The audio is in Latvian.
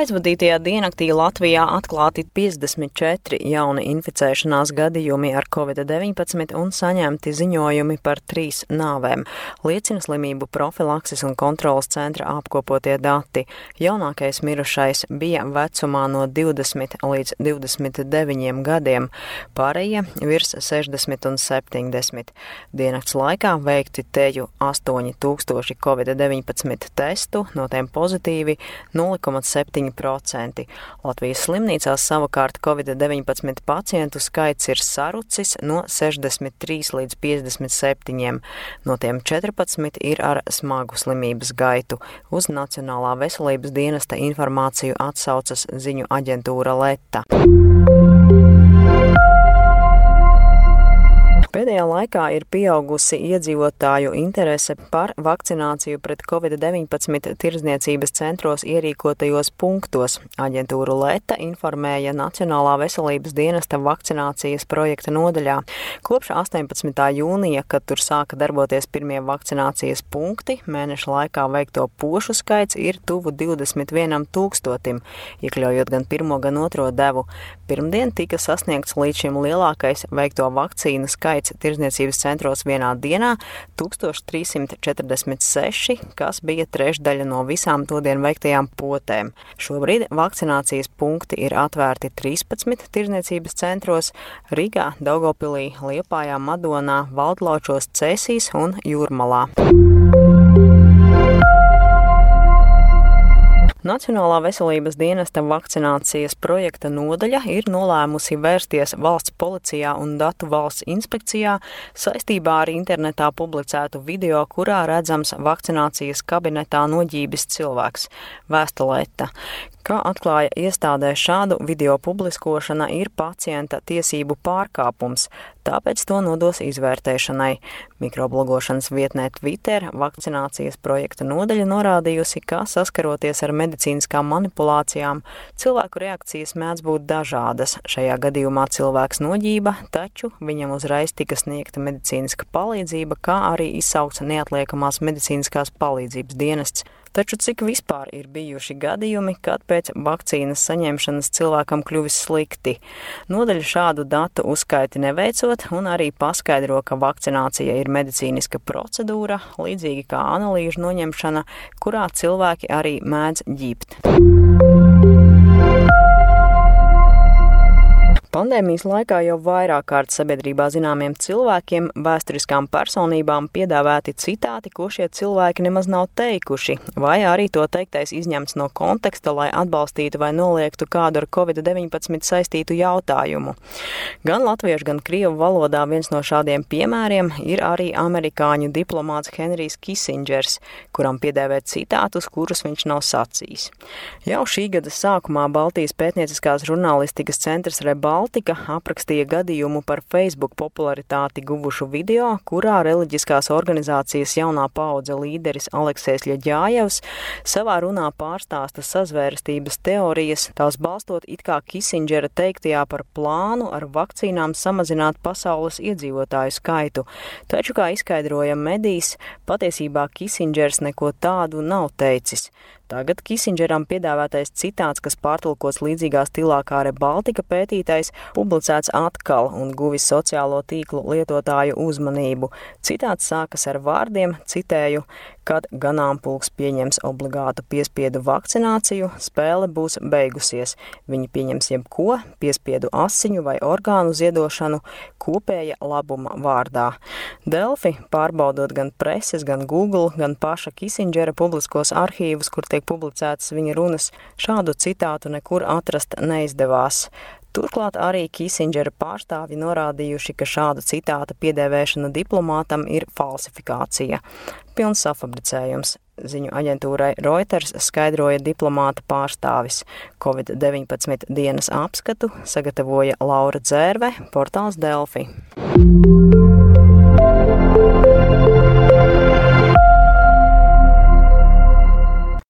Aizvadītajā diennaktī Latvijā atklāti 54 jauni inficēšanās gadījumi ar covid-19 un saņemti ziņojumi par trīs nāvēm, liecina slimību profilakses un kontrolas centra apkopotie dati. Jaunākais mirušais bija vecumā no 20 līdz 29 gadiem, pārējie virs 60 un 70. Diennakts laikā veikti teju 8000 covid-19 testu, no tiem pozitīvi 0,7 7%. Latvijas slimnīcās savukārt Covid-19 pacientu skaits ir sarucis no 63 līdz 57. No tiem 14 ir ar smagu slimības gaitu. Uz Nacionālā veselības dienesta informāciju atsaucas ziņu aģentūra Leta. Pēdējā laikā ir pieaugusi iedzīvotāju interese par vakcināciju pret covid-19 tirdzniecības centros ierīkotajos punktos. Aģentūra Leta informēja Nacionālā veselības dienesta vakcinācijas projekta nodaļā. Kopš 18. jūnija, kad tur sāka darboties pirmie vakcinācijas punkti, mēneša laikā veikto pošu skaits ir tuvu 21 tūkstotim, iekļaujot gan pirmo, gan otro devu. Pirmdien tika sasniegts līdz šim lielākais veikto vakcīnu skaits skaits tirdzniecības centros vienā dienā - 1346, kas bija trešdaļa no visām todien veiktajām potēm. Šobrīd vakcinācijas punkti ir atvērti 13 tirdzniecības centros - Rīgā, Daugopilī, Liepājā, Madonā, Valdlaučos, Cēsīs un Jūrmalā. Nacionālā veselības dienesta vakcinācijas projekta nodaļa ir nolēmusi vērsties valsts policijā un datu valsts inspekcijā saistībā ar internetā publicētu video, kurā redzams vakcinācijas kabinetā noģībis cilvēks - Vēstalēta. Kā atklāja iestādē, šādu video publiskošana ir pacienta tiesību pārkāpums, tāpēc to nodos izvērtēšanai. Mikroblogošanas vietnē Twitter vakcinācijas projekta nodaļa norādījusi, ka saskaroties ar medicīniskām manipulācijām, cilvēku reakcijas mēdz būt dažādas. Šajā gadījumā cilvēks noģība, taču viņam uzreiz tika sniegta medicīniska palīdzība, kā arī izsaukts neatliekamās medicīniskās palīdzības dienests. Taču cik vispār ir bijuši gadījumi, kad pēc vakcīnas saņemšanas cilvēkam kļuvis slikti? Nodaļa šādu datu uzskaiti neveicot un arī paskaidro, ka vakcinācija ir medicīniska procedūra, līdzīgi kā analīžu noņemšana, kurā cilvēki arī mēdz ģibt. Pandēmijas laikā jau vairāk kārt sabiedrībā zināmiem cilvēkiem, vēsturiskām personībām piedāvāti citāti, ko šie cilvēki nemaz nav teikuši, vai arī to teiktais izņemts no konteksta, lai atbalstītu vai noliegtu kādu ar covid-19 saistītu jautājumu. Gan latviešu, gan krievu valodā viens no šādiem piemēriem ir arī amerikāņu diplomāts Henrijs Kisingers, kuram piedēvē citātus, kurus viņš nav sacījis. Jau šī gada sākumā Baltijas pētnieciskās žurnālistikas centrs Rebal Baltika aprakstīja gadījumu par Facebook popularitāti guvušu video, kurā reliģiskās organizācijas jaunā paudze līderis Aleksējs Ļaģājevs savā runā pārstāsta sazvērstības teorijas, tās balstot it kā Kisingera teiktajā par plānu ar vakcīnām samazināt pasaules iedzīvotāju skaitu. Taču, kā izskaidroja medijas, patiesībā Kisingers neko tādu nav teicis. Tagad Kisingeram piedāvātais citāts, kas pārtulkots līdzīgā stilā kā arī Baltika pētītais, publicēts atkal un guvis sociālo tīklu lietotāju uzmanību. Citāts sākas ar vārdiem, citēju, kad ganāmpulks pieņems obligātu piespiedu vakcināciju, spēle būs beigusies. Viņi pieņems jebko, piespiedu asiņu vai orgānu ziedošanu kopēja labuma vārdā. Delfi, pārbaudot gan preses, gan Google, gan paša Kisingera publiskos arhīvus, kur tiek publicētas viņa runas, šādu citātu nekur atrast neizdevās. Turklāt arī Kisingera pārstāvji norādījuši, ka šāda citāta piedēvēšana diplomātam ir falsifikācija. Pilns safabricējums. Ziņu aģentūrai Reuters skaidroja diplomāta pārstāvis. Covid-19 dienas apskatu sagatavoja Laura Dzērve, portāls Delfi.